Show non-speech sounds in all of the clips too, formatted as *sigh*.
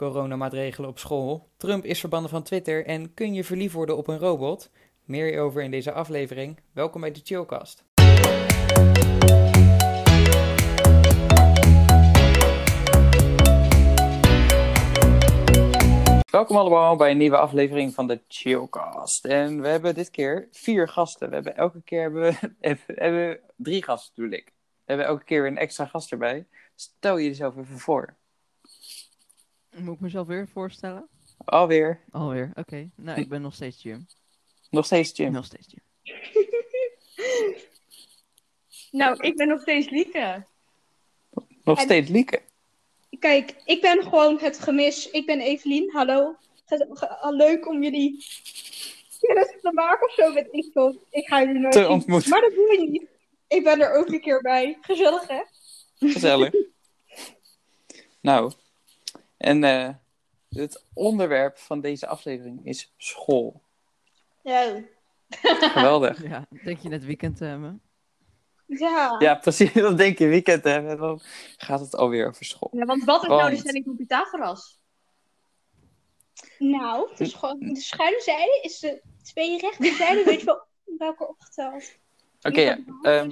coronamaatregelen op school. Trump is verbannen van Twitter en kun je verliefd worden op een robot? Meer over in deze aflevering. Welkom bij de Chillcast. Welkom allemaal bij een nieuwe aflevering van de Chillcast. En we hebben dit keer vier gasten. We hebben elke keer hebben we, *laughs* hebben drie gasten, bedoel ik. We hebben elke keer een extra gast erbij. Stel je jezelf even voor. Moet ik mezelf weer voorstellen? Alweer. Alweer, oké. Nou, ik ben nog steeds Jim. Nog steeds Jim. Nog steeds Jim. *laughs* Nou, ik ben nog steeds Lieke. Nog En- steeds Lieke. Kijk, ik ben gewoon het gemis. Ik ben Evelien, hallo. Leuk om jullie kennis te maken of zo, ik veel. Ik ga jullie nooit Te zien. ontmoeten. Maar dat doe je niet. Ik ben er ook een keer bij. Gezellig, hè? Gezellig. *laughs* nou, en eh, het onderwerp van deze aflevering is school. Ja. Geweldig. Ja, denk je net weekend te hebben? Ja. Ja, precies. *laughs* Dan denk je weekend hè, en dan gaat het alweer over school. Ja, want wat is nou de stelling van Pythagoras? Nou, is gewoon, de schuine zijde is de twee rechte zijden, weet je wel, elkaar opgeteld. Oké, ja. ehm,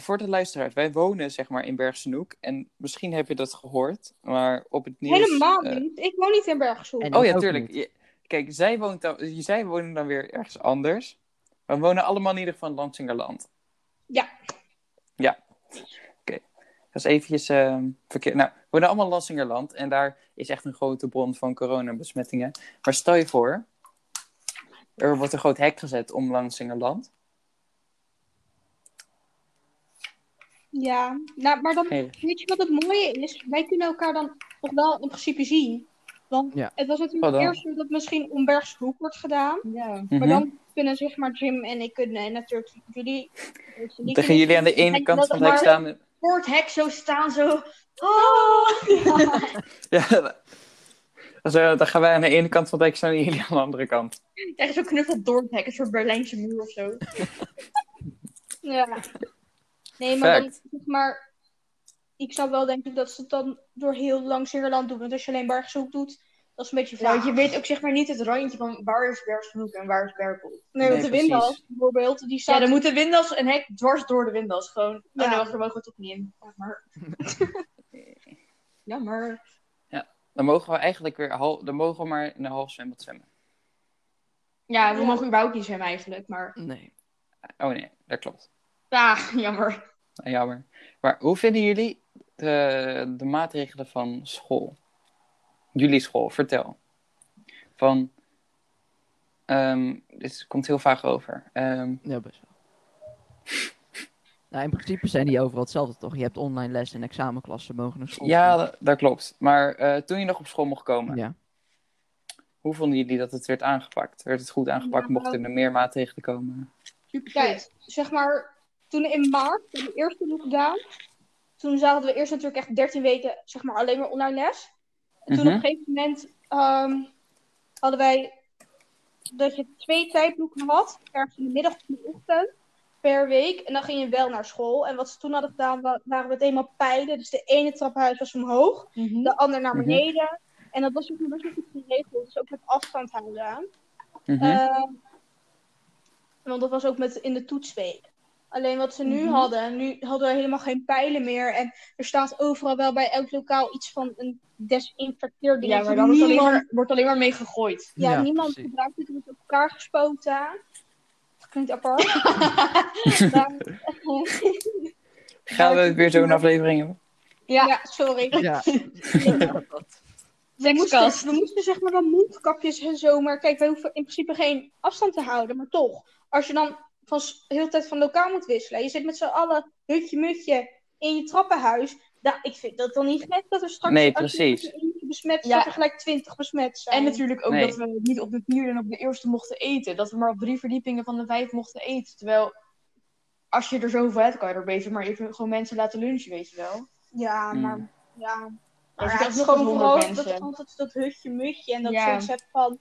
voor de luisteraars, wij wonen zeg maar in Bergsenoek. En misschien heb je dat gehoord, maar op het nieuws... Helemaal eh, niet. Ik woon niet in Bergshoek. En- Oh ja, tuurlijk. Je- Kijk, zij, woont dan, zij wonen dan weer ergens anders. We wonen allemaal in ieder geval in Lansingerland. Ja. Ja. Oké. Dat is eventjes ehm verkeerd. Nou, we wonen allemaal in Lansingerland. En daar is echt een grote bron van coronabesmettingen. Maar stel je voor, er wordt een groot hek gezet om Lansingerland. Ja, nou, maar dan Hey. Weet je wat het mooie is? Wij kunnen elkaar dan nog wel in principe zien. Want Ja. het was Oh, natuurlijk dan. eerst zo dat misschien om Bergshoek wordt gedaan. Ja. Mhm. Maar dan kunnen zeg maar Jim en ik kunnen en natuurlijk jullie. Dan gaan kunnen- jullie aan de ene En kant van het hek staan. Voor het hek zo staan, zo... Oh! *laughs* Ja, zo, dan gaan wij aan de ene kant van het hek staan en jullie aan de andere kant. Je zo knuffeld door het hek, een soort Berlijnse muur of zo. *laughs* Ja. Nee, maar dan maar. Ik zou wel denken dat ze het dan door heel lang Zeerland doen. Want als je alleen Bergshoek doet, dat is een beetje Ja, vaag. want je weet ook zeg maar niet het randje van waar is Bergshoek en waar is Berkel. Nee, Nee, want de windhals bijvoorbeeld, die Ja, staat... dan moet de winddas een hek dwars door de winddas gewoon. Ja. Oh nee, wacht, daar mogen we toch niet in. Ja, maar... ja. Dan mogen we eigenlijk weer hal- dan mogen we maar in een half zwembad zwemmen. Ja, we Ja. mogen überhaupt niet zwemmen eigenlijk, maar... Nee. Oh nee, dat klopt. Ja, *laughs* jammer. Jammer. Maar hoe vinden jullie de, de maatregelen van school? Jullie school, vertel. Van, ehm, dit komt heel vaag over. Ehm, Ja, best wel. *laughs* nou, in principe zijn die overal hetzelfde, toch? Je hebt online les en examenklassen mogen naar school. ja, dat, dat klopt. Maar eh, toen je nog op school mocht komen, Ja. hoe vonden jullie dat het werd aangepakt? Werd het goed aangepakt? Ja. Mochten er meer maatregelen komen? Super Kijk, zeg maar, toen in maart, bij de eerste lockdown, toen zaten we eerst natuurlijk echt 13 weken, zeg maar, alleen maar online les. En toen Mhm. op een gegeven moment ehm, hadden wij dat je twee tijdblokken had, ergens in de middag of in de ochtend, per week. En dan ging je wel naar school. En wat ze toen hadden gedaan, wa- waren we het eenmaal pijlen. Dus de ene trappenhuis was omhoog, Mhm. de ander naar Mhm. beneden. En dat was ook best wel goed geregeld, dus ook met afstand houden. Mhm. Ehm, want dat was ook met in de toetsweek. Alleen wat ze nu Mhm. hadden, nu hadden we helemaal geen pijlen meer. En er staat overal wel bij elk lokaal iets van een desinfecteer ding. Ja, maar dan wordt alleen, niemand, maar, wordt alleen maar mee gegooid. ja, Ja, niemand precies. gebruikt het, het wordt op elkaar gespoten. Dat klinkt apart. *laughs* Gaan we weer zo'n aflevering hebben? Ja, ja, sorry. Ja. We moesten, we moesten zeg maar wel mondkapjes en zo. Maar kijk, wij hoeven in principe geen afstand te houden. Maar toch, als je dan van de hele tijd van lokaal moet wisselen. Je zit met z'n allen hutje mutje in je trappenhuis. Nou, ik vind dat dan niet gek dat er straks Nee, precies. besmet Ja. er gelijk twintig besmet zijn. En natuurlijk ook Nee. dat we niet op de vierde en op de eerste mochten eten. Dat we maar op drie verdiepingen van de vijf mochten eten. Terwijl, als je er zoveel hebt, kan je er beter maar even gewoon mensen laten lunchen, weet je wel. Ja, Mm. maar ja. Maar ja, dat het is nog gewoon vooral dat, altijd dat hutje mutje en dat Ja. zoiets hebt van...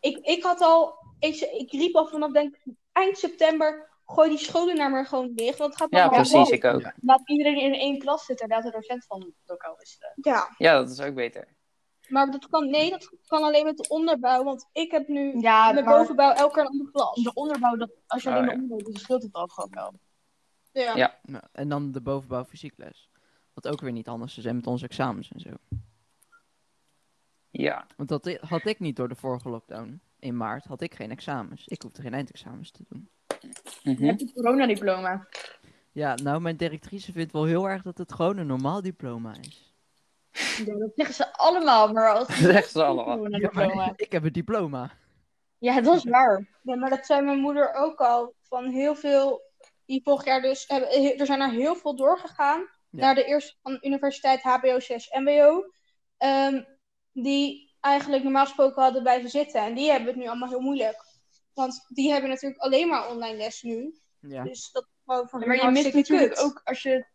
Ik, ik had al... Ik, ik riep al vanaf denk ik eind september... gooi die scholen nou maar gewoon dicht. Want het gaat Ja, allemaal precies, ik ook. Ja. Laat iedereen in één klas zitten en laat de docent van lokaal wisselen. Ja, Ja, dat is ook beter. maar dat kan, nee, dat kan alleen met de onderbouw. Want ik heb nu Ja, met maar bovenbouw elke keer een andere klas. de onderbouw, dat, als je Oh, alleen de ja. onderbouw doet, dan scheelt het al gewoon wel. Ja. Ja. Ja, en dan de bovenbouw fysiekles. Wat ook weer niet anders is en met onze examens en zo. Ja. Want dat had ik niet door de vorige lockdown. In maart had ik geen examens. Ik hoefde geen eindexamens te doen. Mhm. Je hebt een coronadiploma. Ja, nou, mijn directrice vindt wel heel erg dat het gewoon een normaal diploma is. Ja, dat zeggen ze allemaal, maar als Dat zeggen ze allemaal. Ja, coronadiploma. maar *laughs* ik heb een diploma. Ja, dat is waar. Ja, maar dat zei mijn moeder ook al. Van heel veel, die vorig jaar dus, hebben, er zijn er heel veel doorgegaan. Ja. Naar de eerste van de universiteit HBO 6 MBO. ehm, die eigenlijk normaal gesproken hadden blijven zitten. En die hebben het nu allemaal heel moeilijk. Want die hebben natuurlijk alleen maar online les nu. Ja. Dus dat is gewoon voor Maar je mist natuurlijk kut. ook als je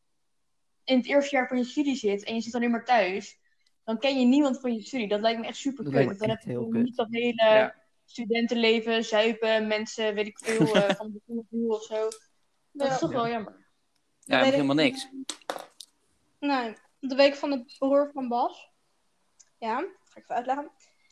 in het eerste jaar van je studie zit en je zit alleen maar thuis, dan ken je niemand van je studie. Dat lijkt me echt super Dat kut. Dan heb je niet dat hele Ja. studentenleven, zuipen, mensen, weet ik veel, *laughs* eh, van de beginnende of zo. Dat Ja. is toch Ja. wel jammer. Ja, helemaal niks. Nee, de week van de broer van Bas. Ja, ga ik even uitleggen.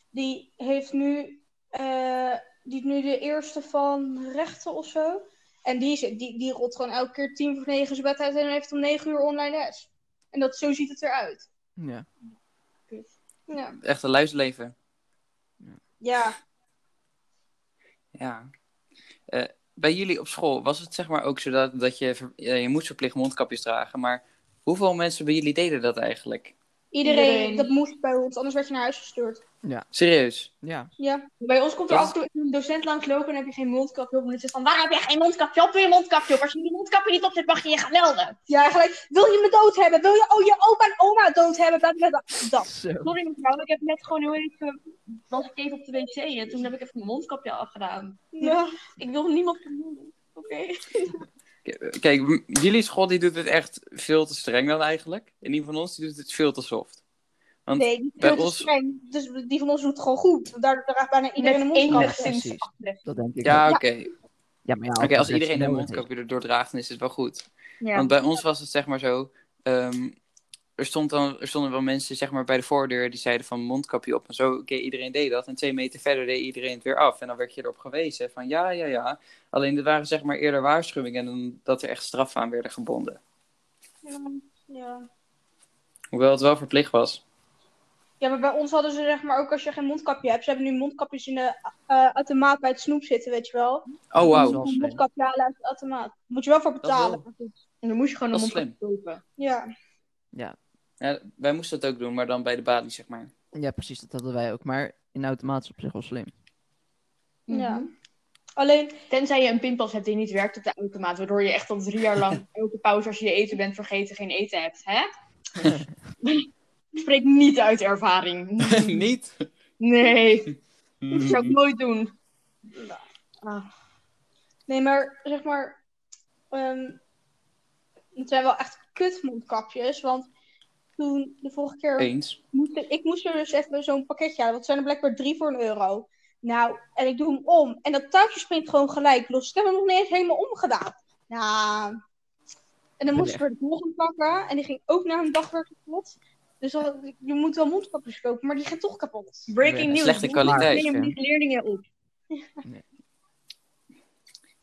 Die heeft nu, eh, die is nu de eerste van rechten of zo. En die, zit, die, die rolt gewoon elke keer tien voor negen zijn bed uit en heeft om negen uur online les. En dat, zo ziet het eruit. Ja. Ja. Echt een luisleven. Ja. Ja. Eh, bij jullie op school was het zeg maar ook zo dat, dat je, ja, je moest verplicht mondkapjes dragen, maar hoeveel mensen bij jullie deden dat eigenlijk? Iedereen, Iedereen. dat moest bij ons, anders werd je naar huis gestuurd. Serieus? Ja. Ja. Bij ons komt er Dat af en toe een docent langslopen en heb je geen mondkapje op. En dan zegt van, waarom heb je geen mondkapje op? Doe je mondkapje op. Als je die mondkapje niet op zet, mag je je gaan melden. Ja, gelijk. Wil je me dood hebben? Wil je oh, je opa en oma dood hebben? Dat, dat, dat. Zo. Sorry mevrouw, ik heb net gewoon heel even, was ik even op de wc en toen heb ik even mijn mondkapje afgedaan. Ja. Ik wil niemand vermoeden. Oké. *laughs* Kijk, jullie school die doet het echt veel te streng dan eigenlijk. En die van ons die doet het veel te soft. Want Nee, die bij veel te ons- streng. Dus die van ons doet het gewoon goed. Daar draagt bijna iedereen een Met mondkapje. Precies. aflef. Dat denk ik ja, oké. Ja, maar ja, Oké, als iedereen een mondkapje erdoor draagt, dan is het wel goed. Ja. Want bij ons was het zeg maar zo. ehm, er, stond dan, er stonden wel mensen zeg maar, bij de voordeur die zeiden van mondkapje op en zo. Oké, iedereen deed dat. En twee meter verder deed iedereen het weer af. En dan werd je erop gewezen van ja, ja, ja. Alleen er waren zeg maar eerder waarschuwingen dan dat er echt straffen aan werden gebonden. Ja, ja. Hoewel het wel verplicht was. Ja, maar bij ons hadden ze zeg maar ook als je geen mondkapje hebt. Ze hebben nu mondkapjes in de eh, automaat bij het snoep zitten, weet je wel. Oh, Dat is wauw. Een slim. mondkapje halen uit de automaat. Moet je wel voor betalen. En dan moest je gewoon een mondkapje kopen. Ja. Ja. Ja, wij moesten dat ook doen, maar dan bij de balie, zeg maar. ja, precies, dat hadden wij ook. Maar in is op zich wel slim. ja. Mhm. Alleen, Tenzij je een pinpas hebt die niet werkt op de automaat, waardoor je echt al drie jaar lang *laughs* elke pauze als je je eten bent vergeten geen eten hebt. Hè? *laughs* *laughs* Ik spreek niet uit ervaring. Niet? Nee, dat zou ik nooit doen. Ah. nee, maar zeg maar. ehm, het zijn wel echt kutmondkapjes. Want toen de vorige keer Eens. moest ik, ik moest er dus even zo'n pakketje halen. Want het zijn er blijkbaar drie voor een euro. Nou, en ik doe hem om. En dat touwtje springt gewoon gelijk los. Ik heb hem nog niet eens helemaal omgedaan. Nou. En dan moest ik weer de volgende pakken. En die ging ook na een dag weer kapot. Dus je moet wel mondkapjes kopen, maar die gaan toch kapot. Breaking Ja, news. slechte kwaliteit, Neem ja. die leerlingen op.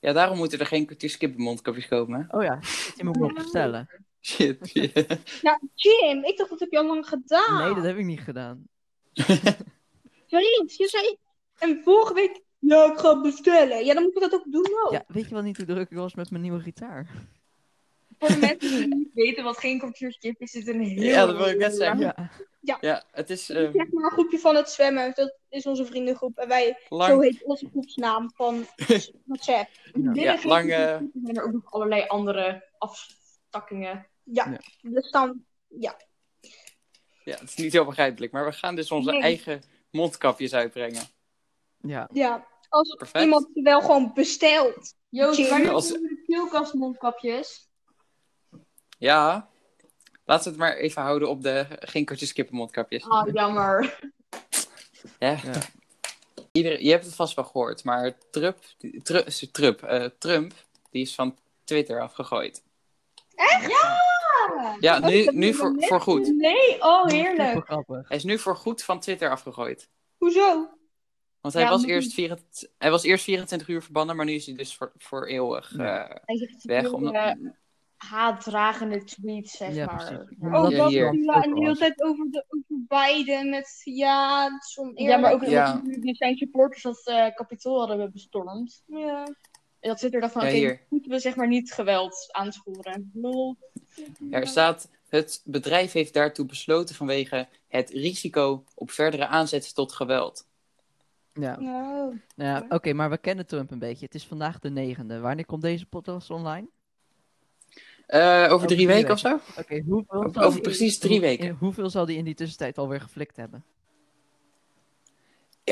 Ja, daarom moeten er geen kwartier skippen mondkapjes komen. hè? Oh ja, die moet ik nog bestellen. Shit. Ja, Jim, ik dacht dat heb je al lang gedaan. Nee, dat heb ik niet gedaan. *laughs* Vriend, je zei... En vorige week... Ja, ik ga het bestellen. Ja, dan moet je dat ook doen ook. Ja, weet je wel niet hoe druk ik was met mijn nieuwe gitaar? Voor de mensen die *laughs* niet weten wat geen kwartierskip is, is het een heel... Ja, dat wil ik net zeggen. Ja. Ja, het is Zeg maar een groepje van het zwemmen. Dat is onze vriendengroep. En wij, zo lang. heet onze groepsnaam van *laughs* WhatsApp. Ja, lang, kwartierskip zijn er ook nog allerlei andere afstakkingen. Ja, Ja. dus dan... Ja. Ja, het is niet heel begrijpelijk, maar we gaan dus onze Nee. eigen mondkapjes uitbrengen. Ja, Ja, als Perfect. iemand wel gewoon bestelt. Joost, wanneer Als- komen de keelkastmondkapjes? Ja, laten we het maar even houden op de geen skippen mondkapjes. Ah, jammer. Ja. Ja. Ieder, je hebt het vast wel gehoord, maar Trump, Trump, Trump, eh, Trump die is van Twitter afgegooid. Echt? Ja! Ja, Dat nu, nu voor, voor goed. Nee, oh Super heerlijk. grappig. Hij is nu voor goed van Twitter afgegooid. Hoezo? Want hij, Ja, was eerst 24, hij was eerst 24 uur verbannen, maar nu is hij dus voor, voor eeuwig Ja. eh, Hij zegt weg. Omdat, eh, haatdragende tweets, zeg Ja, maar. Oh, Ja, dat hier. ja, en de hele tijd over, de, over Biden met ja, het is oneerlijk. Ja, maar ook Ja. omdat die zijn supporters dat eh kapitool hadden bestormd. Ja. En dat zit er dan van, Ja, oké, moeten we zeg maar niet geweld aansporen. Lol. Ja, er staat, het bedrijf heeft daartoe besloten vanwege het risico op verdere aanzet tot geweld. Ja, Nou, nou ja oké, maar we kennen Trump een beetje. Het is vandaag de negende. Wanneer komt deze podcast online? Eh, over drie drie weken of zo? Oké, hoeveel Over- precies drie weken. in- hoeveel zal die in die tussentijd alweer geflikt hebben?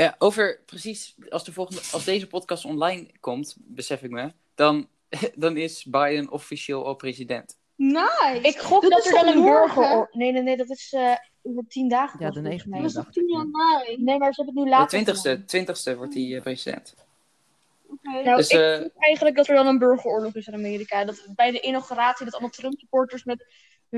Ja, over precies, als, de volgende, als deze podcast online komt, besef ik me, dan, *laughs* dan is Biden officieel al president. nice. Ik gok Dat er dan een morgen? burger... Nee, nee, nee, dat is eh over tien dagen. Ja, de volgens mij. 19e dat is op 10 ik. januari. Nee, maar ze hebben het nu De later twintigste, gedaan. twintigste wordt hij eh, president. Oké. Nou, Dus, ik eh, denk eigenlijk dat er dan een burgeroorlog is in Amerika. Dat bij de inauguratie dat allemaal Trump-supporters met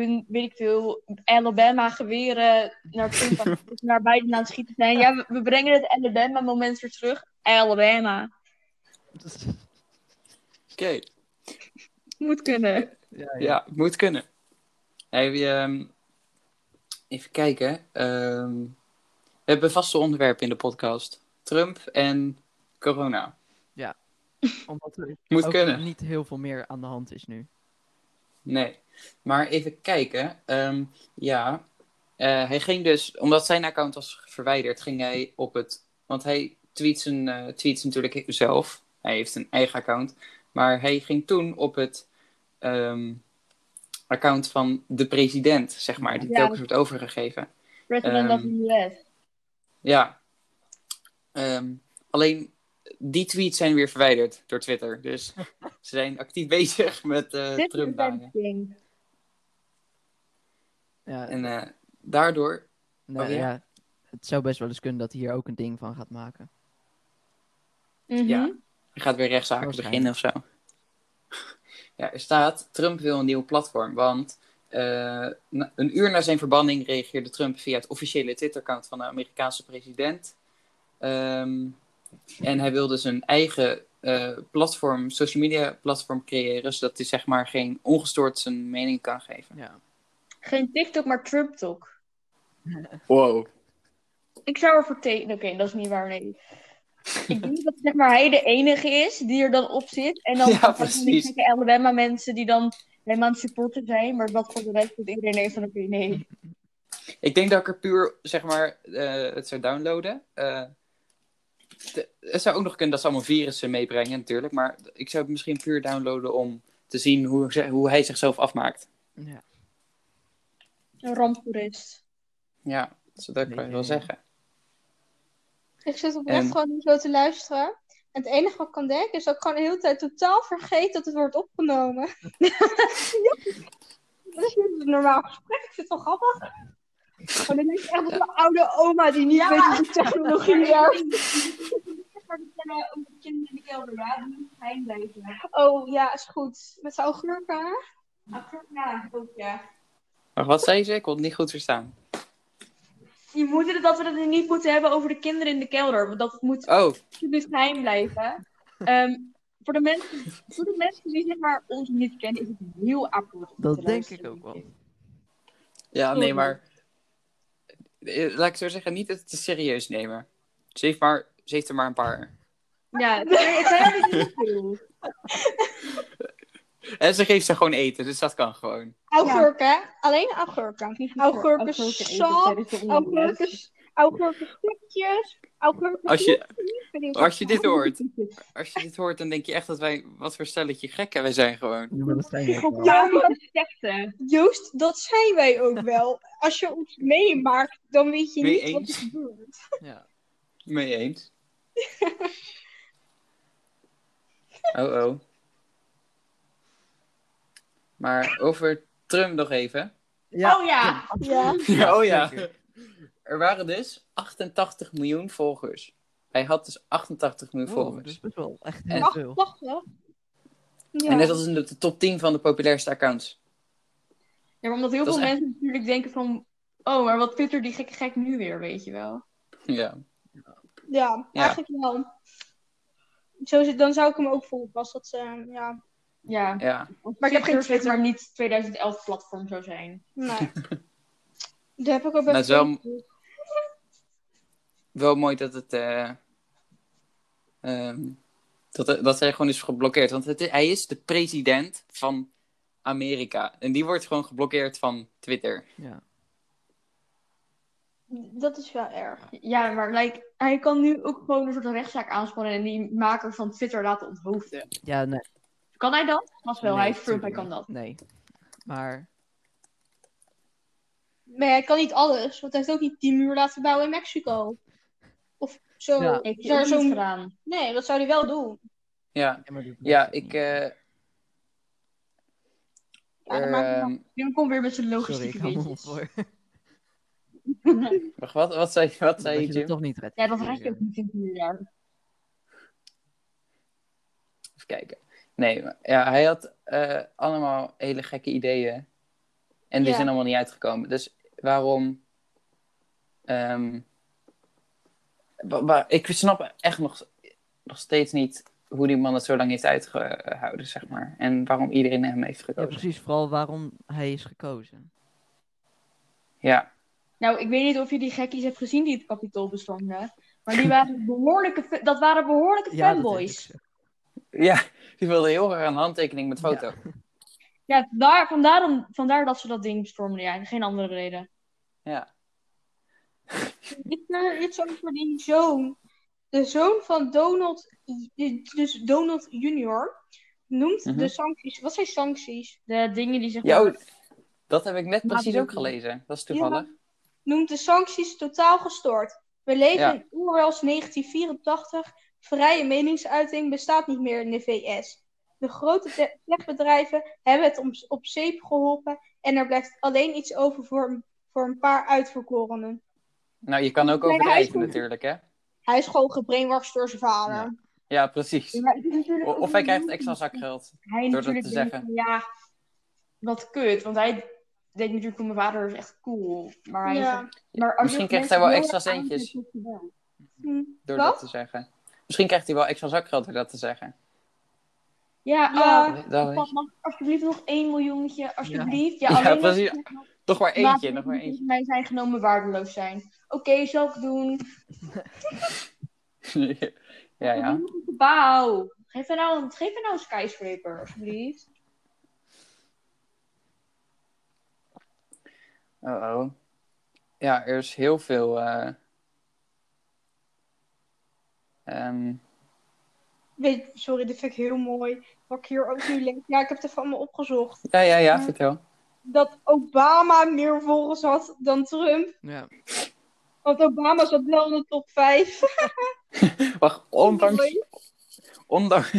hun, weet ik veel, Alabama-geweren naar aan- *laughs* naar Biden aan het schieten zijn. Ja, we, we brengen het Alabama-moment weer terug. Alabama. Oké, Moet kunnen. Ja, ja. ja, moet kunnen. Hey, ehm, even kijken. ehm, we hebben vaste onderwerpen in de podcast. Trump en corona. *laughs* Omdat er Moet ook kunnen. niet heel veel meer aan de hand is nu. Nee, maar even kijken. Ehm, ja, Eh, hij ging dus, omdat zijn account was verwijderd, ging hij op het. Want hij tweet zijn eh, tweets natuurlijk zelf. Hij heeft een eigen account. Maar hij ging toen op het ehm, account van de president, zeg maar, die Ja. telkens wordt overgegeven. President of Ehm, the US. Ja. Alleen die tweets zijn weer verwijderd door Twitter. Dus *laughs* ze zijn actief bezig met is Trump. Ja, En eh, daardoor nou, oh, ja? ja, het zou best wel eens kunnen dat hij hier ook een ding van gaat maken. Mhm. Ja. Hij gaat weer rechtszaken beginnen of zo. *laughs* Ja, er staat, Trump wil een nieuw platform, want eh, een uur na zijn verbanning reageerde Trump via het officiële Twitter-account van de Amerikaanse president. Ehm, en hij wilde zijn eigen eh, platform, social media platform creëren, zodat hij zeg maar geen ongestoord zijn mening kan geven. Ja. Geen TikTok, maar Trump-talk. Wow. Ik zou ervoor tekenen. Oké, dat is niet waar, nee. Ik denk dat zeg maar, hij de enige is die er dan op zit. En dan Ja, van die precies. gekke Alabama mensen die dan helemaal aan het supporten zijn. Maar dat voor de rest dat iedereen heeft van oké, nee. Ik denk dat ik er puur, zeg maar, eh, het zou downloaden. Eh, de- het zou ook nog kunnen dat ze allemaal virussen meebrengen, natuurlijk. Maar ik zou het misschien puur downloaden om te zien hoe, hoe hij zichzelf afmaakt. Ja. Een ramptoerist. Ja, dat kan je wel zeggen. Ik zit oprecht En- gewoon nu zo te luisteren. En het enige wat ik kan denken is dat ik gewoon de hele tijd totaal vergeet dat het wordt opgenomen. *laughs* Dat is niet een normaal gesprek. Ik vind het wel grappig. Maar dan denk je echt op een oude oma die niet weet hoe de technologie werkt. Oh ja, is goed. Met zijn augurken. hè? Ja, ook ja. Maar wat zei ze? Ik kon het niet goed verstaan. Je moet het, dat we het niet moeten hebben over de kinderen in de kelder. Want dat het moet Oh, absoluut geheim blijven. Ehm, voor, de mensen, voor de mensen die zeg maar, ons niet kennen, is het heel apart. om Dat denk ik ook wel. ja, nee, maar... eh, Laat ik zo zeggen, niet het te serieus nemen. Ze heeft, maar, ze heeft er maar een paar. Ja, het zijn het zijn er niet veel. *laughs* En ze geeft ze gewoon eten, dus dat kan gewoon. Augurken. Alleen augurken. Augurken sap, augurken, Als je, als je dit hoort, als je dit hoort, dan denk je echt dat wij, wat voor stelletje gekken wij zijn gewoon. Ja, maar dat zijn. Ja, secte. Joost, dat zijn wij ook wel. Als je ons meemaakt, dan weet je Mee niet wat er gebeurt. Ja. Mee eens. *laughs* Oh oh. Maar over Trump nog even. Ja. Oh ja. Ja. oh ja. Er waren dus 88 miljoen volgers. Hij had dus 88 miljoen Wow, volgers. dat is best wel echt En- heel veel. Wacht, wacht. Ja. En net als in de, de top 10 van de populairste accounts. Ja, maar omdat heel Dat veel echt- mensen natuurlijk denken van... Oh, maar wat twittert die gekke gek nu weer, weet je wel? Ja. Ja, Ja. eigenlijk wel. Zo zit, dan zou ik hem ook volgen als dat, eh, ja. Ja, ja. maar ik heb geen Twitter. Maar niet 2011 platform zou zijn. Nee. *laughs* Daar heb ik ook Nou, is wel, wel mooi dat het. eh, ehm, dat, dat hij gewoon is geblokkeerd. Want het, hij is de president van Amerika. En die wordt gewoon geblokkeerd van Twitter. Ja. Dat is wel erg. Ja, maar like, hij kan nu ook gewoon een soort rechtszaak aanspannen en die maker van Twitter laten onthoofden. Ja, nee. Kan hij dat? Vast wel, nee, hij is Trump, hij kan dat. Nee. Maar, Maar hij kan niet alles, want hij heeft ook niet die muur laten bouwen in Mexico. Of zo. Ja. Heeft ook zo'n- niet gedaan. Nee, dat zou hij wel doen. Ja, ja, ik. eh, Ja, niet ehm, Jim komt weer met zijn Sorry, logistieke ik voor. *laughs* wacht, wat, wat zei, wat zei Dat je, je Jim? het toch niet redt. Ja, dat red je ook niet in vier jaar. Even kijken. Nee, maar- ja, hij had eh, allemaal hele gekke ideeën. En die Ja. zijn allemaal niet uitgekomen. Dus waarom. ehm, wa- wa- ik snap echt nog, nog steeds niet hoe die man het zo lang heeft uitgehouden, zeg maar. En waarom iedereen hem heeft Ja, gekozen. precies. Vooral waarom hij is gekozen. Ja, Nou, ik weet niet of je die gekkies hebt gezien die het kapitool bestormden. Maar die waren behoorlijke, dat waren behoorlijke Ja, dat fanboys. ja die wilde heel graag een handtekening met foto. Ja. Ja, daar, vandaar, om- vandaar dat ze dat ding bestormden. Ja, geen andere reden. Ja. *laughs* Dit, eh, is over die zoon. De zoon van Donald, dus Donald Junior, noemt Mhm. de sancties. Wat zijn sancties? De dingen die zeg Ja, oh, dat heb ik net precies ook gelezen. Dat is toevallig. Noemt de sancties totaal gestoord. We leven Ja. in Orwell's 1984. Vrije meningsuiting bestaat niet meer in de VS. De grote te- techbedrijven hebben het om, op zeep geholpen en er blijft alleen iets over voor, voor een paar uitverkorenen. Nou, je kan ook overdrijven natuurlijk, hè? Hij is gewoon gebrainwashed door zijn vader. Ja. Ja, precies. Ja, Of hij krijgt extra zakgeld. Hij door dat te zeggen. van, ja, wat kut. Want hij denkt natuurlijk van mijn vader is echt cool. Maar, hij Ja. maar als Misschien krijgt hij wel extra centjes. Hm. Door Wat? dat te zeggen. Misschien krijgt hij wel extra zakgeld door dat te zeggen. Ja, Ja. oh, Dat mag ik alsjeblieft nog één miljoentje, alsjeblieft. Ja, Ja, precies. er Nog maar eentje, nog maar eentje. mij zijn genomen waardeloos zijn. Oké, zal ik doen. *laughs* ja, ja. Gebouw. Geef mij nou, een- geef mij nou een skyscraper, alsjeblieft. Oh, oh. Ja, er is heel veel. eh, ehm, Weet, sorry, dit vind ik heel mooi. Wat ik hier ook nu lees. Ja, ik heb het even allemaal opgezocht. ja, ja, ja, vertel. Dat Obama meer volgers had dan Trump. Ja. Want Obama zat wel in de top 5. *laughs* Wacht, ondanks, ondanks,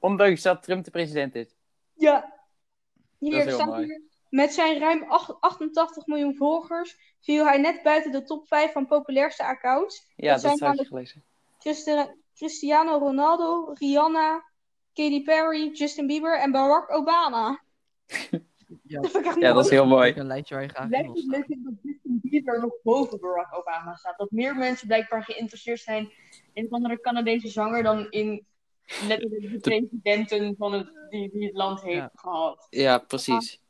ondanks dat Trump de president is. Ja. Dat is Hier heel staat mooi. hier. Met zijn ruim acht- 88 miljoen volgers viel hij net buiten de top 5 van populairste accounts. Ja, Dat zijn dat had ik namelijk- gelezen. Cristiano Ronaldo, Rihanna, Katy Perry, Justin Bieber en Barack Obama. Ja. Dat vind ik echt Ja, dat mooi. is heel mooi. Een lijstje waar je graag het leuk dat Justin Bieber nog boven Barack Obama staat. Dat meer mensen blijkbaar geïnteresseerd zijn in een andere Canadese zanger dan in letterlijk de presidenten van het, die, die het land heeft Ja. gehad. Ja, precies.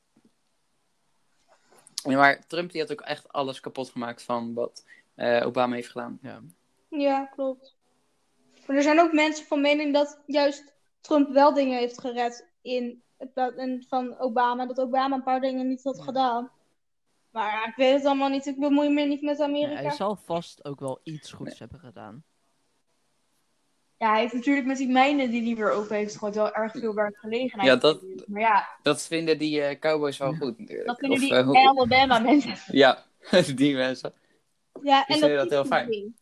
Ja, maar Trump die had ook echt alles kapot gemaakt van wat eh, Obama heeft gedaan. Ja. Ja, klopt. Maar er zijn ook mensen van mening dat juist Trump wel dingen heeft gered in van Obama. Dat Obama een paar dingen niet had Ja. gedaan. Maar ja, ik weet het allemaal niet. Ik bemoei me niet met Ja, Amerika. hij zal vast ook wel iets goeds hebben gedaan. Ja, hij heeft natuurlijk met die mijnen die hij weer open heeft gegooid wel erg veel werkgelegenheid. Ja, dat-. Maar ja, Dat vinden die eh, cowboys wel goed natuurlijk. dat vinden Of, die hoe- Alabama mensen. *laughs* Ja, *laughs* die mensen. Ja, Die en dat, dat heel fijn.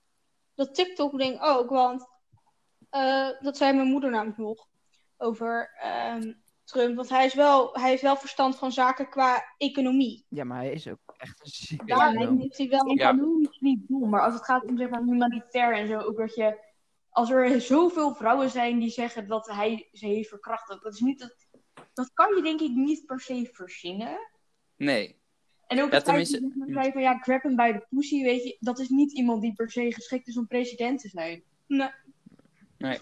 Dat TikTok-ding ook, want eh, dat zei mijn moeder namelijk nog over ehm, Trump. Want hij, is wel, hij heeft wel verstand van zaken qua economie. Ja, maar hij is ook echt een zieke Daarin heeft hij wel Ja. Economisch niet dom, maar als het gaat om zeg maar humanitair en zo, ook dat je als er zoveel vrouwen zijn die zeggen dat hij ze heeft verkracht, dat is niet dat dat kan je denk ik niet per se verzinnen. Nee. En ook Ja, het tenminste- van ja, grab hem bij de pussy, weet je, dat is niet iemand die per se geschikt is om president te zijn. Nee, Nee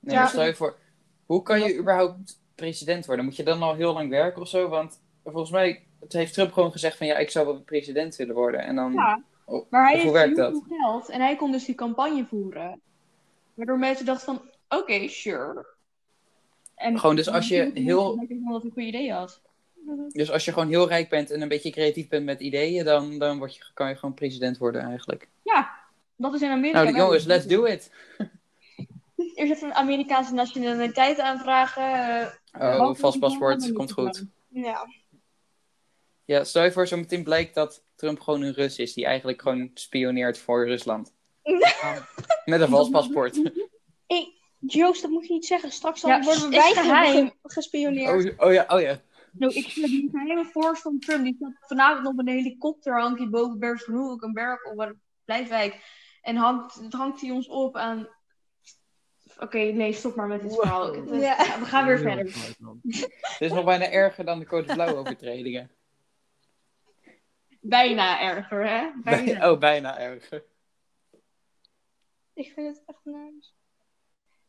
Ja. maar stel je voor, hoe kan je überhaupt president worden? Moet je dan al heel lang werken of zo? Want volgens mij het heeft Trump gewoon gezegd van ja, ik zou wel president willen worden. En dan, Ja. Oh, Maar hij heeft hoe werkt heel dat? geld en hij kon dus die campagne voeren. Waardoor mensen dachten van, oké, sure. En Gewoon, dus als je heel- Ik dat een goed idee had. Dus als je gewoon heel rijk bent en een beetje creatief bent met ideeën, dan, dan word je, kan je gewoon president worden eigenlijk. Ja, dat is in Amerika. Nou jongens, let's do it! *laughs* Eerst even een Amerikaanse nationaliteit aanvragen. eh, Oh, vast paspoort, komt goed. Ja. Ja, stel je voor, zo meteen blijkt dat Trump gewoon een Rus is, die eigenlijk gewoon spioneert voor Rusland. *laughs* Met een vals paspoort. *laughs* Joost, dat moet je niet zeggen. Straks dan Ja, worden wij geheim. ge- gespioneerd. Oh, oh ja, oh ja. Nou, ik vind die geheime voorst van Trump. Die zat vanavond op een helikopter, hangt hij boven Bergen Hoek, een berg op een Blijfwijk. En hangt, hangt hij ons op aan... Oké, nee, stop maar met dit verhaal. Het- Ja. we gaan weer verder. Het is nog bijna erger dan de code blauw overtredingen. Bijna erger, hè? Bijna. Oh, bijna erger. Ik vind het echt nice.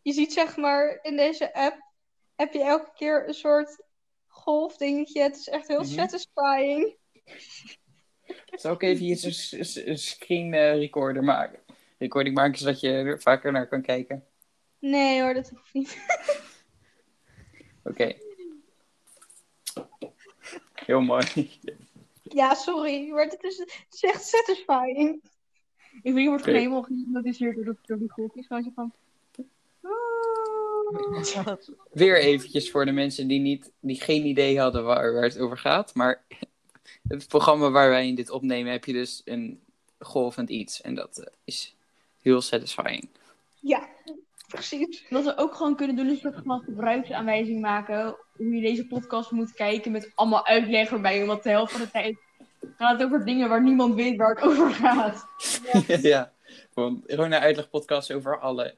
Je ziet zeg maar in deze app heb je elke keer een soort golfdingetje. Het is echt heel Mhm. satisfying. Zal ik even hier een, een screen eh, recorder maken? Recording maken zodat je er vaker naar kan kijken. Nee hoor, dat hoeft niet. Oké. Heel mooi. Ja, sorry, maar het is, het is echt satisfying. Ik vind je wordt Oké. gewoon helemaal gehypnotiseerd door, de- door die golfjes. Gewoon zo van... Ah. Weer eventjes voor de mensen die, niet, die geen idee hadden waar, waar het over gaat. Maar het programma waar wij in dit opnemen heb je dus een golvend iets. En dat eh, is heel satisfying. Ja, precies. Wat we ook gewoon kunnen doen is van gebruiksaanwijzing maken. Hoe je deze podcast moet kijken met allemaal uitleg erbij. Want de helft van de tijd gaat het over dingen waar niemand weet waar het over gaat. *laughs* ja, gewoon, gewoon een uitlegpodcast over alle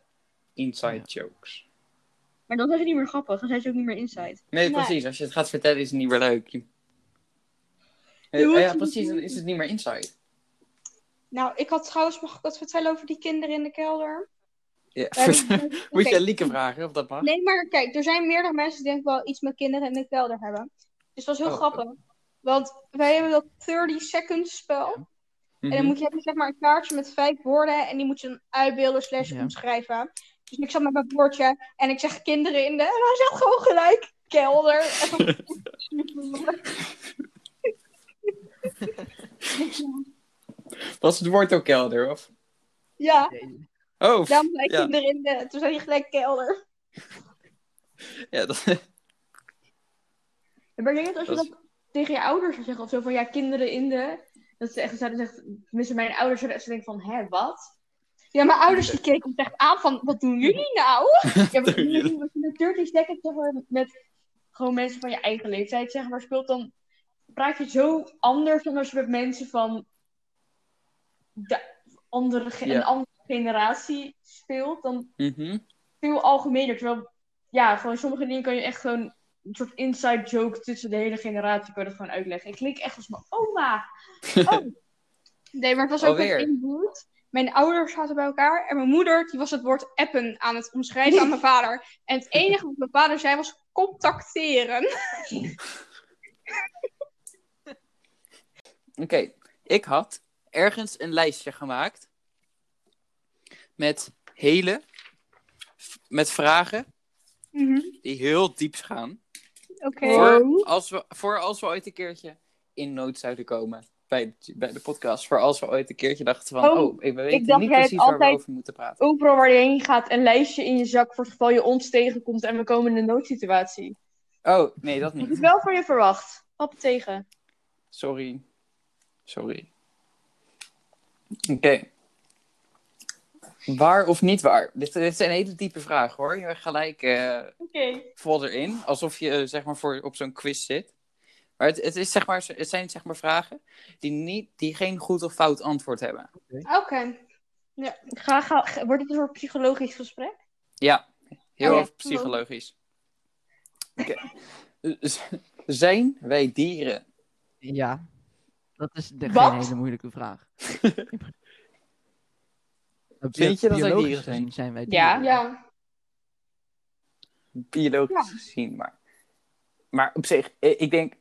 inside jokes. Maar dan zijn ze niet meer grappig. Dan zijn ze ook niet meer inside. Nee, Nee. precies. Als je het gaat vertellen is het niet meer leuk. Je- moet- ja, precies. Dan is het niet meer inside. Nou, ik had trouwens, mag ik wat vertellen over die kinderen in de kelder? Ja. Hebben- *laughs* Moet je aan Lieke vragen of dat mag? Nee, maar kijk, er zijn meerdere mensen die denk ik wel iets met kinderen in de kelder hebben. Dus dat is heel Oh. grappig. Want wij hebben dat 30 seconds spel. En dan Mhm. moet je hebben zeg maar een kaartje met vijf woorden en die moet je dan uitbeelden slash Ja. omschrijven. Dus ik zat met mijn bordje en ik zeg kinderen in de... En hij zegt gewoon gelijk kelder. *laughs* En dan- *laughs* Was het woord ook kelder? Of? ja, Oh, daarom zei ik ja. kinderen in de... Toen zei hij gelijk kelder. *laughs* ja, dat, Maar ik denk dat als je Dat is- tegen je ouders zou zeggen of zo van ja, kinderen in de. Dat ze echt zouden zeggen, tenminste mijn ouders zouden echt denken van hè, wat? Ja, mijn ouders die keken ons echt aan van, wat doen jullie nou? *laughs* Ja, maar doen jullie? als je met 30 seconds zeg maar, met gewoon mensen van je eigen leeftijd zeg maar speelt, dan praat je zo anders dan als je met mensen van de andere, ge- een andere generatie speelt. Dan Mhm. veel algemener. Terwijl, ja, gewoon sommige dingen kan je echt gewoon een soort inside joke tussen de hele generatie kan je dat gewoon uitleggen. Ik klink echt als mijn oma. *laughs* Oh, Nee, maar het was ook met inboet. Mijn ouders zaten bij elkaar en mijn moeder die was het woord appen aan het omschrijven aan mijn *laughs* vader. En het enige wat mijn vader zei was contacteren. Oké, ik had ergens een lijstje gemaakt met hele, met vragen Mhm, die heel diep gaan. Oké. Voor, als we, voor als we ooit een keertje in nood zouden komen bij, bij de podcast. Voor als we ooit een keertje dachten van, Oh, oh, we weten dacht, niet precies waar we over moeten praten. overal waar je heen gaat, een lijstje in je zak voor het geval je ons tegenkomt en we komen in een noodsituatie. Oh, nee, dat Dat is niet. wel van je verwacht. Pap tegen. Sorry. Sorry. Oké. Waar of niet waar? Dit, dit is een hele diepe vraag hoor. Je gelijk eh, Oké. vol erin. Alsof je eh, zeg maar voor, op zo'n quiz zit. Maar het, het, is, zeg maar het zijn zeg maar vragen die, niet, die geen goed of fout antwoord hebben. Oké. Ga, ga, ga- wordt het een soort psychologisch gesprek? Ja, heel Oh ja. erg psychologisch. Z- Zijn wij dieren? Ja, dat is de, Wat? geen hele moeilijke vraag. *laughs* Vind je dat dieren zijn? gezien zijn wij Ja. dieren. Ja. Biologisch gezien, maar... Maar op zich, eh, ik denk...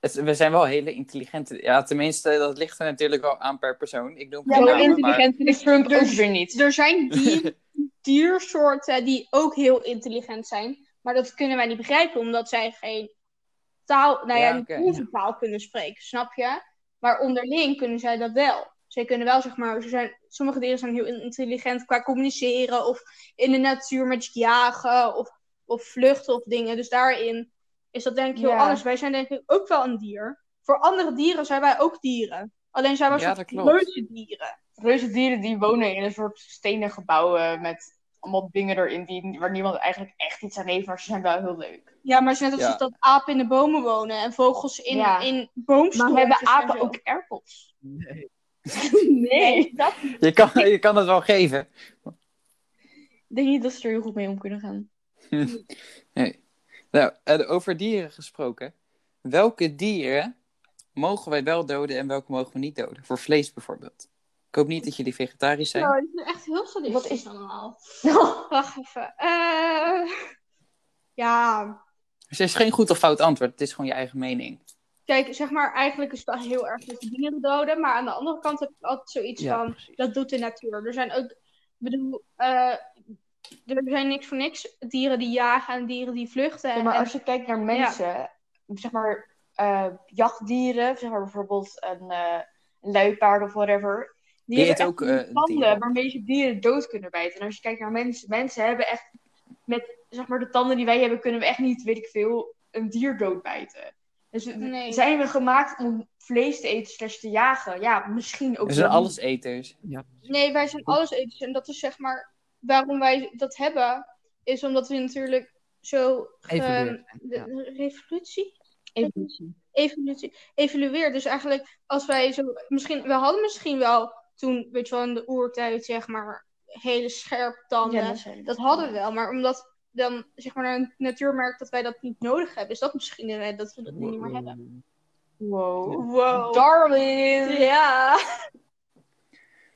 Het, we zijn wel hele intelligente... Ja, tenminste, dat ligt er natuurlijk wel aan per persoon. Ik noem Ja, maar intelligent is Trump Dus- ook weer niet. Er zijn *laughs* dier, diersoorten die ook heel intelligent zijn. Maar dat kunnen wij niet begrijpen, omdat zij geen taal, nou ja, Ja, niet oké. onze taal kunnen spreken, snap je? Maar onderling kunnen zij dat wel. Zij kunnen wel, zeg maar, ze zijn, sommige dieren zijn heel intelligent qua communiceren of in de natuur met jagen of, of vluchten of dingen. Dus daarin is dat denk ik heel Ja. anders. Wij zijn denk ik ook wel een dier. Voor andere dieren zijn wij ook dieren. Alleen zijn wij Ja, soort klopt. reuze dieren. Reuze dieren die wonen in een soort stenen gebouwen met allemaal dingen erin die, waar niemand eigenlijk echt iets aan heeft, maar ze zijn wel heel leuk. Ja, maar het is net als Ja. dat apen in de bomen wonen en vogels in, Ja. in Maar hebben en apen ook airpods? Nee. *laughs* Nee. dat *laughs* Je kan, je kan het wel geven. Ik denk niet dat ze er heel goed mee om kunnen gaan. *laughs* Nee. Nou, en over dieren gesproken. Welke dieren mogen wij wel doden en welke mogen we niet doden? Voor vlees bijvoorbeeld. Ik hoop niet dat jullie vegetarisch zijn. Nou, het is echt heel sadistisch Wat is- allemaal. *laughs* Wacht even. Eh, ja, Dus er is geen goed of fout antwoord. Het is gewoon je eigen mening. kijk, zeg maar, eigenlijk is het wel heel erg dat de dieren doden. Maar aan de andere kant heb ik altijd zoiets Ja, van, precies. dat doet de natuur. Er zijn ook, ik bedoel, eh, er zijn niks voor niks dieren die jagen en dieren die vluchten. Ja, maar en- als je kijkt naar mensen, zeg maar eh, jachtdieren, zeg maar bijvoorbeeld een, eh, een luipaard of whatever, die, hebben echt ook, eh, tanden waarmee ze dieren dood kunnen bijten. En als je kijkt naar mensen, mensen hebben echt met zeg maar de tanden die wij hebben, kunnen we echt niet, weet ik veel, een dier doodbijten. Dus Nee. zijn we gemaakt om vlees te eten slash te jagen? Ja, misschien ook We zijn alleseters. Nee, wij zijn alles eters. En dat is zeg maar waarom wij dat hebben, is omdat we natuurlijk zo ge- Evolueerd ja. revolutie, Evolutie. evolutie, evolueert. Dus eigenlijk als wij zo, misschien, we hadden misschien wel toen, weet je wel, in de oertijd zeg maar hele scherpe tanden. Ja, dat hadden we wel, maar omdat dan zeg maar de natuur merkt dat wij dat niet nodig hebben, is dat misschien de reden dat we dat nu niet meer hebben. Wow. Wow. Darwin! Ja.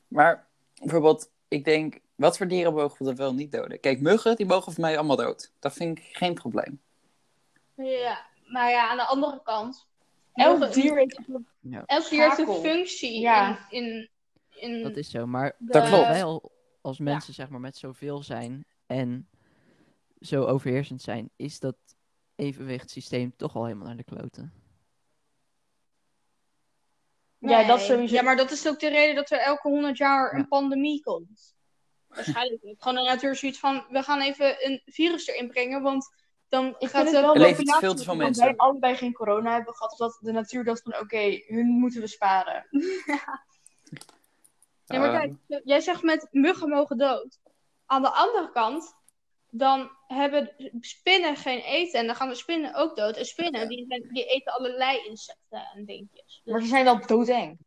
Maar bijvoorbeeld, ik denk, wat voor dieren mogen we er wel niet doden? Kijk, muggen, die mogen voor mij allemaal dood. Dat vind ik geen probleem. Ja, maar ja, aan de andere kant. Elk dier heeft Ja, Elk dier heeft een functie Ja. in, in, in dat is zo. Maar de- Dat klopt. wij al als mensen zeg maar met zoveel zijn en zo overheersend zijn, is dat evenwichtssysteem toch al helemaal naar de kloten. Ja, dat sowieso. Ja, maar dat is ook de reden dat er elke honderd jaar een Ja. pandemie komt. Waarschijnlijk niet. *laughs* Gewoon de natuur zoiets van, we gaan even een virus erin brengen, want dan Ik gaat vind het wel Er populatie- veel te veel dat mensen. wij allebei geen corona hebben gehad, dat de natuur dacht van oké, hun moeten we sparen. *laughs* Ja, maar Eh, kijk, jij zegt met muggen mogen dood. Aan de andere kant, dan hebben spinnen geen eten en dan gaan de spinnen ook dood. En spinnen, die, zijn- die eten allerlei insecten en dingetjes. Dus- Maar ze zijn wel doodeng.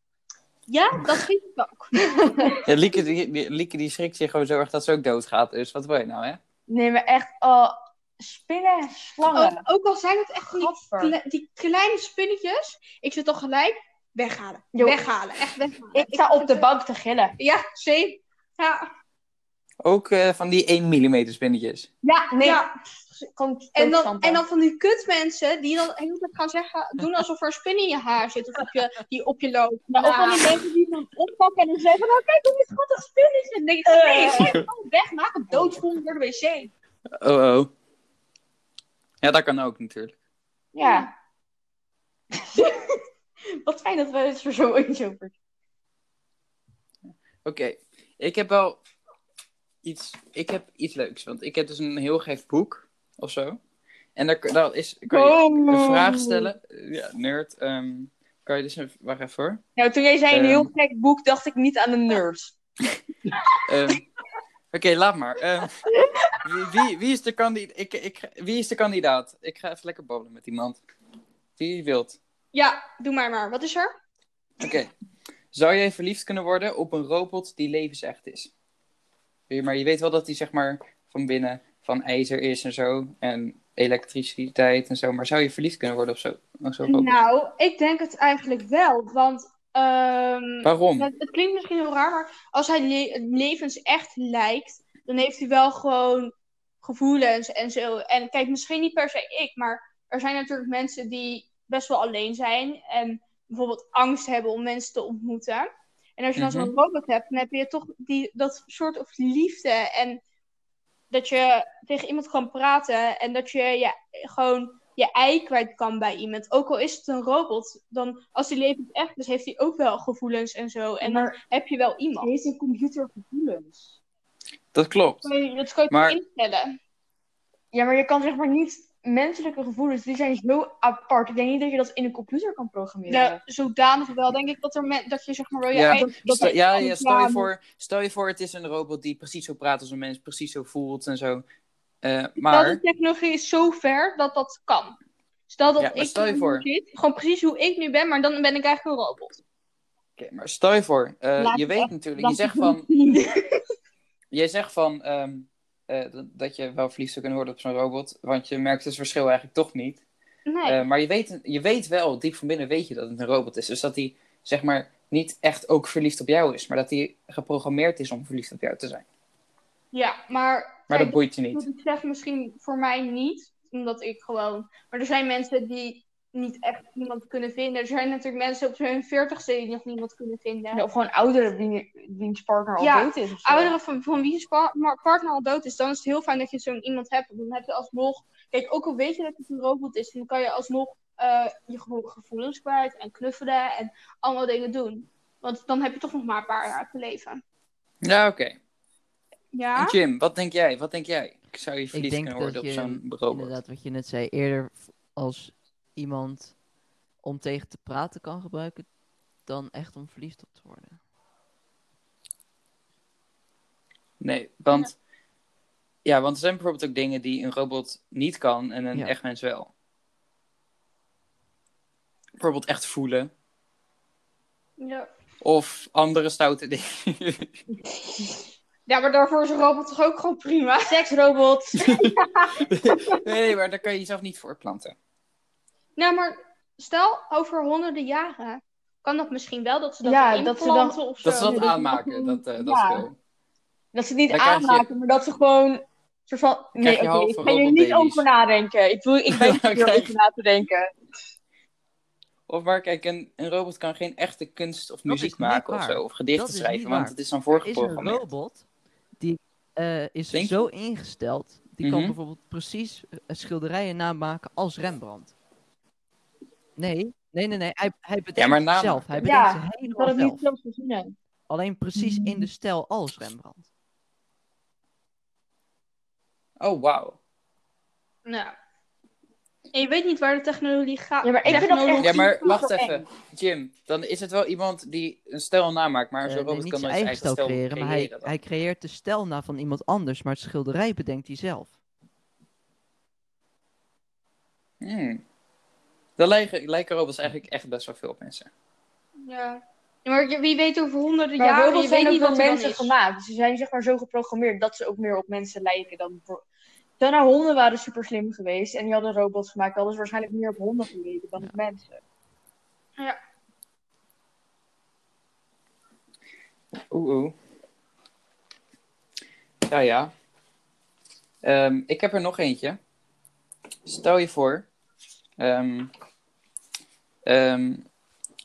ja, dat vind ik ook. *laughs* ja, Lieke, die, die, Lieke die schrikt zich gewoon zo erg dat ze ook doodgaat. Dus wat wil je nou, hè? Nee, maar echt, oh, spinnen, slangen. Ook, ook al zijn het echt die, kle- die kleine spinnetjes, ik zit toch gelijk weghalen. Jo. Weghalen, echt weghalen. Ik sta op de bank te gillen. Ja, same. Ja. Ook eh, van die 1 mm spinnetjes. Ja, nee. Ja. En, dan, en dan van die kutmensen die dan tijd gaan zeggen, doen alsof er een spin in je haar zit of op je, die op je loopt. Of van die mensen die dan oppakken en dan zeggen, nou kijk hoe schattig. En dan denk ik, Eh. nee, gooi het gewoon weg, maak doodvoer door de wc. Oh, oh. Ja, dat kan ook natuurlijk. Ja. *laughs* *laughs* *laughs* Wat fijn dat we het er zo eens over Oké, ik heb wel iets, ik heb iets leuks. Want ik heb dus een heel gek boek of zo. En daar, daar is, kan je een vraag stellen. Ja, nerd. ehm, kan je dus een, wacht even hoor. Nou, toen jij zei een Ehm. heel gek boek, dacht ik niet aan de nerds. *laughs* Ehm, Oké, laat maar. Ehm, wie, wie, wie, is de kandidaat? Ik, ik, wie is de kandidaat? Ik ga even lekker babbelen met iemand. Wie wilt? Ja, doe maar maar. Wat is er? Oké. Zou jij verliefd kunnen worden op een robot die levensecht is? Maar je weet wel dat die zeg maar van binnen van ijzer is en zo. En elektriciteit en zo. Maar zou je verliefd kunnen worden op zo- op robot? Nou, ik denk het eigenlijk wel. Want ehm, Waarom? het, het klinkt misschien heel raar, maar als hij le levensecht lijkt, dan heeft hij wel gewoon gevoelens en zo. En kijk, misschien niet per se ik, maar er zijn natuurlijk mensen die best wel alleen zijn en bijvoorbeeld angst hebben om mensen te ontmoeten. En als je dan zo'n Mhm. robot hebt, dan heb je toch die, dat soort of liefde en dat je tegen iemand kan praten en dat je, je gewoon je ei kwijt kan bij iemand. Ook al is het een robot, dan als die levend echt is, heeft hij ook wel gevoelens en zo. En dan Maar heb je wel iemand. heeft een computer gevoelens? Dat klopt. Kan je- Dat kan je Maar- toch instellen. Ja, maar je kan zeg maar niet menselijke gevoelens, die zijn zo apart. Ik denk niet dat je dat in een computer kan programmeren. Nou, zodanig wel, denk ik, dat, er men- dat je zeg maar wel je Ja, eigen... dat Stel- ja, ja stel, je voor, stel je voor, het is een robot die precies zo praat als een mens, precies zo voelt en zo. Eh, Stel, maar, de technologie is zo ver dat dat kan. Stel dat Ja, maar ik stel je voor. zit, gewoon precies hoe ik nu ben, maar dan ben ik eigenlijk een robot. Oké, maar stel je voor, eh, je weet echt- natuurlijk, je zegt *laughs* van, jij zegt van ehm, eh, dat- dat je wel verliefd zou kunnen worden op zo'n robot, want je merkt het verschil eigenlijk toch niet. Nee. Eh, maar je weet, je weet wel, diep van binnen weet je dat het een robot is. Dus dat hij, zeg maar, niet echt ook verliefd op jou is, maar dat hij geprogrammeerd is om verliefd op jou te zijn. ja, maar... Maar dat boeit je niet. ik zeg misschien voor mij niet, omdat ik gewoon... Maar er zijn mensen die niet echt iemand kunnen vinden. Er zijn natuurlijk mensen op hun veertigste die nog niemand kunnen vinden. Ja, Of gewoon ouderen wie, wiens partner al Ja, dood is. Of zo. ouderen van, van wie spa- maar partner al dood is, dan is het heel fijn dat je zo'n iemand hebt. Dan heb je alsnog, kijk, ook al weet je dat het een robot is, dan kan je alsnog eh, je gevo- gevoelens kwijt en knuffelen en allemaal dingen doen. Want dan heb je toch nog maar een paar jaar te leven. Ja, oké. Ja? En Jim, wat denk jij? Wat denk jij? Zou je verliefd denk kunnen worden dat op zo'n robot? Inderdaad, wat je net zei, eerder als iemand om tegen te praten kan gebruiken, dan echt om verliefd op te worden. Nee, want... Ja, want er zijn bijvoorbeeld ook dingen die een robot niet kan en een Ja. echt mens wel. Bijvoorbeeld echt voelen. ja. Of andere stoute dingen. *laughs* Ja, maar daarvoor is een robot toch ook gewoon prima? Seksrobot. *laughs* nee, maar daar kan je jezelf niet voortplanten. Nou, maar stel, over honderden jaren kan dat misschien wel, dat ze dat Ja, dat ze dan- of zo. Dat ze dat aanmaken, dat, eh, dat Ja. is cool. Dat ze het niet Dan krijg je- aanmaken, maar dat ze gewoon... Soort van, nee, oké, ik ga hier niet over nadenken. Ik, wil, ik *laughs* ben krijg over na te denken. Of maar kijk, een, een robot kan geen echte kunst of muziek niet maken of waar. zo. Of gedichten schrijven, niet want waar. het is dan Er is een voorgeprogrammeerd. robot die eh, is Denk je? zo ingesteld, die kan Mhm. bijvoorbeeld precies eh, schilderijen namaken als Rembrandt. Nee, nee, nee, nee. Hij, hij bedenkt maar namaken. zelf. Hij bedenkt Ja, helemaal zelf. niet verzinnen. Alleen precies in de stijl als Rembrandt. Oh, wauw. Nou. En je weet niet waar de technologie gaat. Ja, maar ik vind dat echt- Ja, maar wacht eng. even. Jim, dan is het wel iemand die een stijl namaakt, maar Eh, zo'n nee, robot niet kan zijn nooit eigen zijn stijl eigen creëren, maar hij, hij creëert de stijl na van iemand anders, maar het schilderij bedenkt hij zelf. Hmm. Dan lijken, lijken robots eigenlijk echt best wel veel op mensen. Ja. Ja, maar wie weet over honderden Maar jaren, robots je weet niet wat dan mensen gemaakt. Dus ze zijn zeg maar zo geprogrammeerd dat ze ook meer op mensen lijken dan... Nou, honden waren super slim geweest en die hadden robots gemaakt. Hadden ze waarschijnlijk meer op honden geleken dan op mensen. Oeh, oeh. Ja, ja. Ehm, ik heb er nog eentje. Stel je voor. ehm, ehm,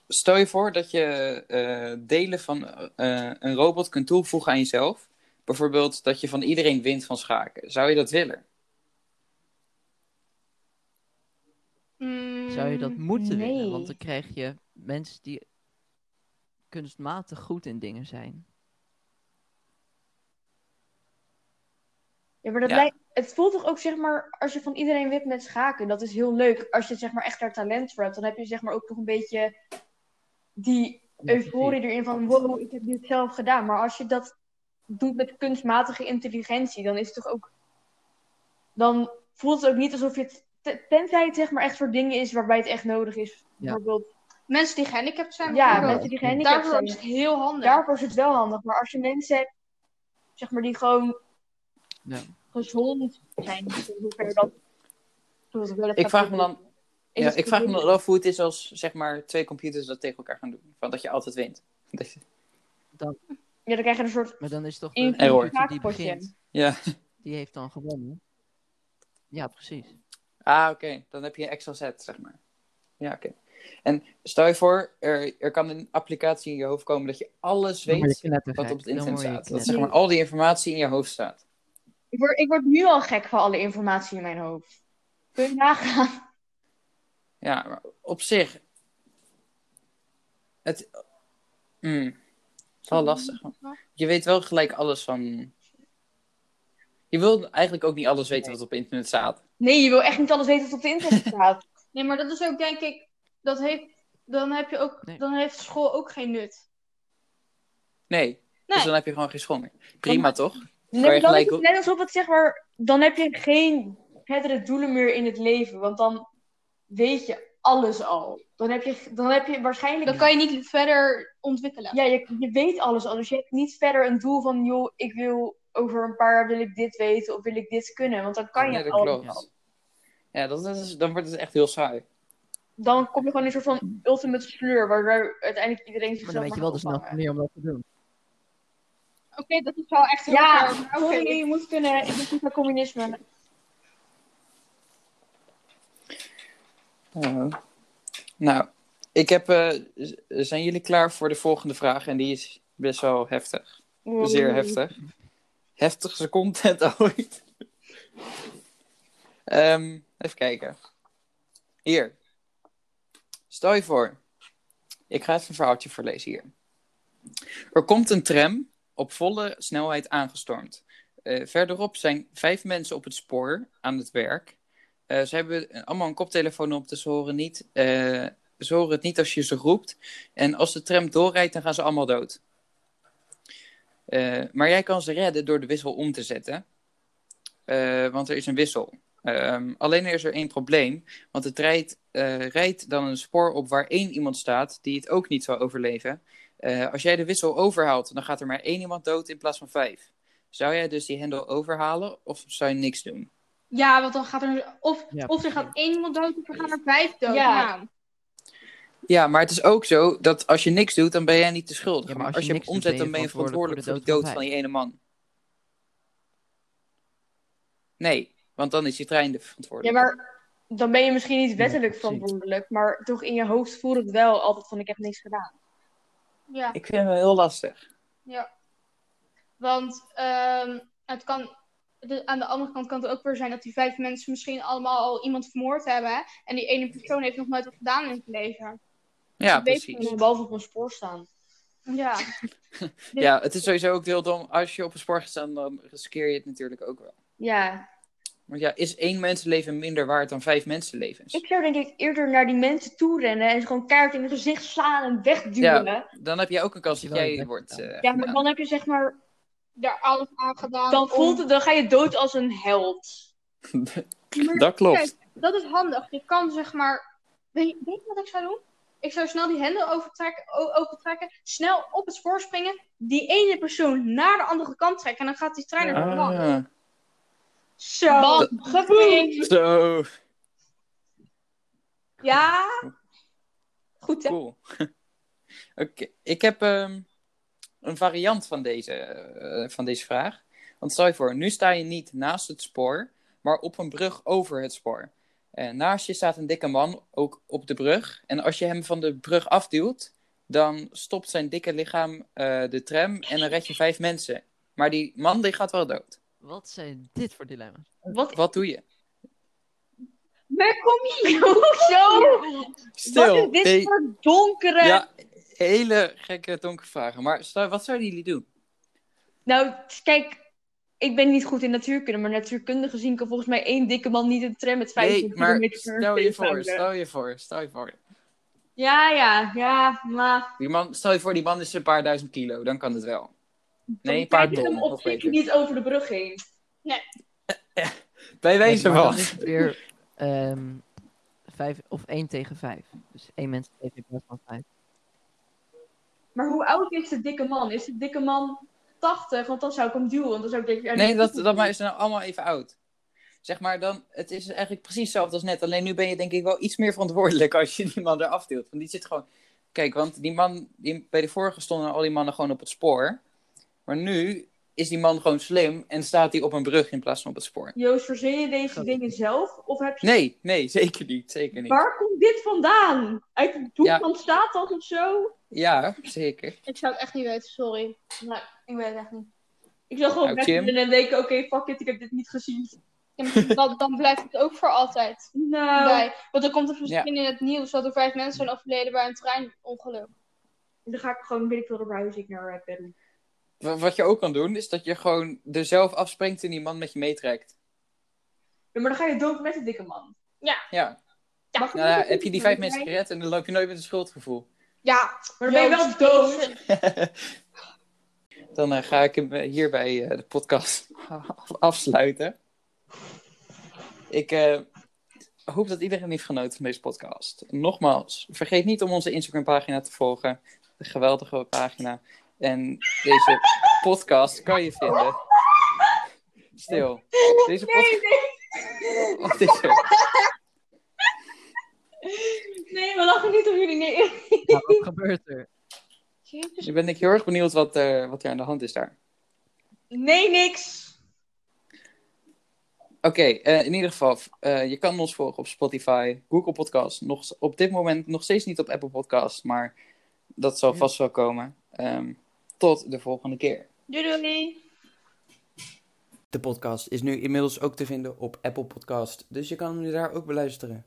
stel je voor dat je eh, delen van eh, een robot kunt toevoegen aan jezelf. Bijvoorbeeld dat je van iedereen wint van schaken. Zou je dat willen? Mm, Zou je dat moeten nee. willen? Want dan krijg je mensen die kunstmatig goed in dingen zijn. Ja, maar dat Ja. lijkt... Het voelt toch ook, zeg maar, als je van iedereen wint met schaken, dat is heel leuk. Als je zeg maar echt daar talent voor hebt, dan heb je zeg maar ook nog een beetje die euforie erin van, wow, ik heb dit zelf gedaan. Maar als je dat doet met kunstmatige intelligentie, dan is het toch ook... Dan voelt het ook niet alsof je het... te- Tenzij het zeg maar echt voor dingen is waarbij het echt nodig is. Bijvoorbeeld, Mensen die gehandicapt zijn, ja, mensen die gehandicapt daarvoor zijn. is het heel handig. Daarvoor is het wel handig. Maar als je mensen hebt, zeg maar, die gewoon Ja. Gezond zijn, dat Ik vraag me dan, Is ja, ik vraag me dan af hoe het is als zeg maar twee computers dat tegen elkaar gaan doen. Van dat je altijd wint. *laughs* Dat je- Ja, dan krijg je een soort Maar dan is toch de Error. computer die begint, Ja. die heeft dan gewonnen. Ja, precies. Ah, oké. Dan heb je een extra set, zeg maar. Ja, oké. En stel je voor, er, er kan een applicatie in je hoofd komen dat je alles Dan weet wat op het Dan internet staat. Dat zeg maar al die informatie in je hoofd staat. Ik word, ik word nu al gek van alle informatie in mijn hoofd. Kun je nagaan? Ja, maar op zich. Het. Hmm, het is wel lastig. Je weet wel gelijk alles van. Je wil eigenlijk ook niet alles weten wat op internet staat. Nee, je wil echt niet alles weten wat op internet staat. Nee, maar dat is ook denk ik, dat heeft, dan heb je ook, Nee. dan heeft school ook geen nut. Nee. Nee. Dus dan heb je gewoon geen school meer. Prima toch? Nee, dan gelijk is het net alsof het zeg maar, dan heb je geen verdere doelen meer in het leven. Want dan weet je alles al. Dan heb je, dan heb je waarschijnlijk... Dan kan je niet verder ontwikkelen. Ja, je, je weet alles al. Dus je hebt niet verder een doel van, joh, ik wil over een paar jaar wil ik dit weten of wil ik dit kunnen. Want dan kan je Nee, dat alles klopt. al. Ja, dat is, dan wordt het echt heel saai. Dan kom je gewoon in een soort van ultimate sleur, waardoor uiteindelijk iedereen Maar zichzelf dan weet je wel snelste opvangen. manier om dat te doen. Oké, dat is wel echt heel Ja, oké. je moet kunnen. Ik ben niet van communisme. Nou, ik heb. eh, zijn jullie klaar voor de volgende vraag? En die is best wel heftig. Zeer heftig. Heftigste content *laughs* ooit. Ehm, even kijken. Hier. Stel je voor. Ik ga even een verhaaltje voorlezen hier. Er komt een tram op volle snelheid aangestormd. Eh, verderop zijn vijf mensen op het spoor aan het werk. Eh, ze hebben allemaal een koptelefoon op, dus ze horen, niet, eh, ze horen het niet als je ze roept. En als de tram doorrijdt, dan gaan ze allemaal dood. Maar jij kan ze redden door de wissel om te zetten. Want er is een wissel. Ehm, alleen is er één probleem. Want het rijdt, rijdt dan een spoor op waar één iemand staat die het ook niet zal overleven. Eh, als jij de wissel overhaalt, dan gaat er maar één iemand dood in plaats van vijf. Zou jij dus die hendel overhalen of zou je niks doen? Ja, want dan gaat er, of, Ja, of er gaat één iemand dood, of er gaan er vijf dood. Ja. Ja. Ja, maar het is ook zo dat als je niks doet, dan ben jij niet de schuldige. Ja, maar als als je hem omzet, dan ben je verantwoordelijk voor de dood voor van die ene man. Nee, want dan is die trein de Ja, verantwoordelijk. maar dan ben je misschien niet wettelijk verantwoordelijk, maar toch in je hoofd voelt het wel altijd van ik heb niks gedaan. Ja. Ik vind het wel heel lastig. Ja. Want ehm, het kan, de- aan de andere kant kan het ook weer zijn dat die vijf mensen misschien allemaal al iemand vermoord hebben. hè, En die ene persoon heeft nog nooit wat gedaan in het leven. Ja, precies. Behalve op een spoor staan. Ja. *laughs* Ja, het is sowieso ook heel dom. Als je op een spoor gaat staan, dan riskeer je het natuurlijk ook wel. Ja. Want ja, is één mensenleven minder waard dan vijf mensenlevens? Ik zou denk ik eerder naar die mensen toe rennen en ze gewoon kaart in hun gezicht slaan en wegduwen. Ja, Dan heb je ook een kans dat jij wordt... eh, maar gedaan. dan heb je zeg maar. Daar alles aan gedaan. Dan, voelt het, dan ga je dood als een held. *laughs* Maar dat klopt. kijk, dat is handig. Je kan zeg maar. Weet je, weet je wat ik zou doen? Ik zou snel die hendel overtrekken, o- opentrekken, snel op het spoor springen, die ene persoon naar de andere kant trekken en dan gaat die trein er. Ah, Zo. Bam, zo, Ja. Goed hè? cool. *laughs* Oké, ik heb ehm, een variant van deze, eh, van deze vraag. Want stel je voor, nu sta je niet naast het spoor, maar op een brug over het spoor. En naast je staat een dikke man, ook op de brug. En als je hem van de brug afduwt, dan stopt zijn dikke lichaam eh, de tram en dan red je vijf mensen. Maar die man die gaat wel dood. Wat zijn dit voor dilemma's? Wat, Wat doe je? waar kom je? *laughs* Hoezo? Stil. Wat is dit hey, voor donkere... ja, hele gekke donkere vragen. Maar stel, wat zouden jullie doen? Nou, kijk, ik ben niet goed in natuurkunde, maar natuurkundig gezien kan volgens mij één dikke man niet een tram met 50 Nee, maar kilometer per uur stel je voor, stel je voor, stel je voor. Ja, ja, ja, maar... Die man, stel je voor, die man is een paar duizend kilo, dan kan het wel. Nee, dan een paar trek je ton, hem op beter. niet over de brug heen. Bij wijze van. het weer ehm, vijf, of één tegen vijf. Dus één mens tegen in plaats van vijf. Maar hoe oud is de dikke man? Is de dikke man 80? Want dan zou ik hem duwen, want dan zou ik denken... ja, Nee, dat, dat maar is nou allemaal even oud. zeg maar, dan, het is eigenlijk precies hetzelfde als net. Alleen nu ben je denk ik wel iets meer verantwoordelijk als je die man eraf deelt. Want die zit gewoon... Kijk, want die man, die, bij de vorige stonden al die mannen gewoon op het spoor. Maar nu is die man gewoon slim en staat hij op een brug in plaats van op het spoor. Joost, verzin je deze dingen zelf? Of heb je... Nee, nee, *laughs* zeker niet. Zeker niet. Waar komt dit vandaan? Uit het boek Ja. van Satan of zo? Ja, zeker. Ik zou het echt niet weten, sorry. Nee. Ik weet het echt niet. Ik zou gewoon Nou, weg Jim? willen en denken, oké, fuck it, ik heb dit niet gezien. Ja, dan, dan blijft het ook voor altijd Nou, bij. Want er komt er misschien in het nieuws dat er vijf mensen zijn overleden bij een treinongeluk. dan ga ik gewoon, weet ik veel, verhuis ik naar Peru. Wa- Wat je ook kan doen, is dat je gewoon er zelf afspringt en die man met je meetrekt. Ja, maar dan ga je dood met die dikke man. Ja, Ja, nou, ja, heb je die vijf mensen gered en dan loop je nooit met een schuldgevoel. Ja, Maar dan ben je wel dood. *laughs* Dan eh, ga ik hem eh, hierbij eh, de podcast *laughs* afsluiten. Ik eh, hoop dat iedereen heeft genoten van deze podcast. Nogmaals, vergeet niet om onze Instagram-pagina te volgen. De geweldige pagina. En deze podcast kan je vinden. Stil. Deze podcast. Wat is er? Nee, we lachen niet om jullie. Nee. Nou, wat gebeurt er? Jezus. Nu ben ik heel erg benieuwd wat, eh, wat er aan de hand is daar. Nee, niks. Oké, eh, in ieder geval, eh, je kan ons volgen op Spotify, Google Podcast. Nog, op dit moment nog steeds niet op Apple Podcast, maar dat zal vast wel komen. Ehm, tot de volgende keer. Doei doei. De podcast is nu inmiddels ook te vinden op Apple Podcast, dus je kan hem nu daar ook beluisteren.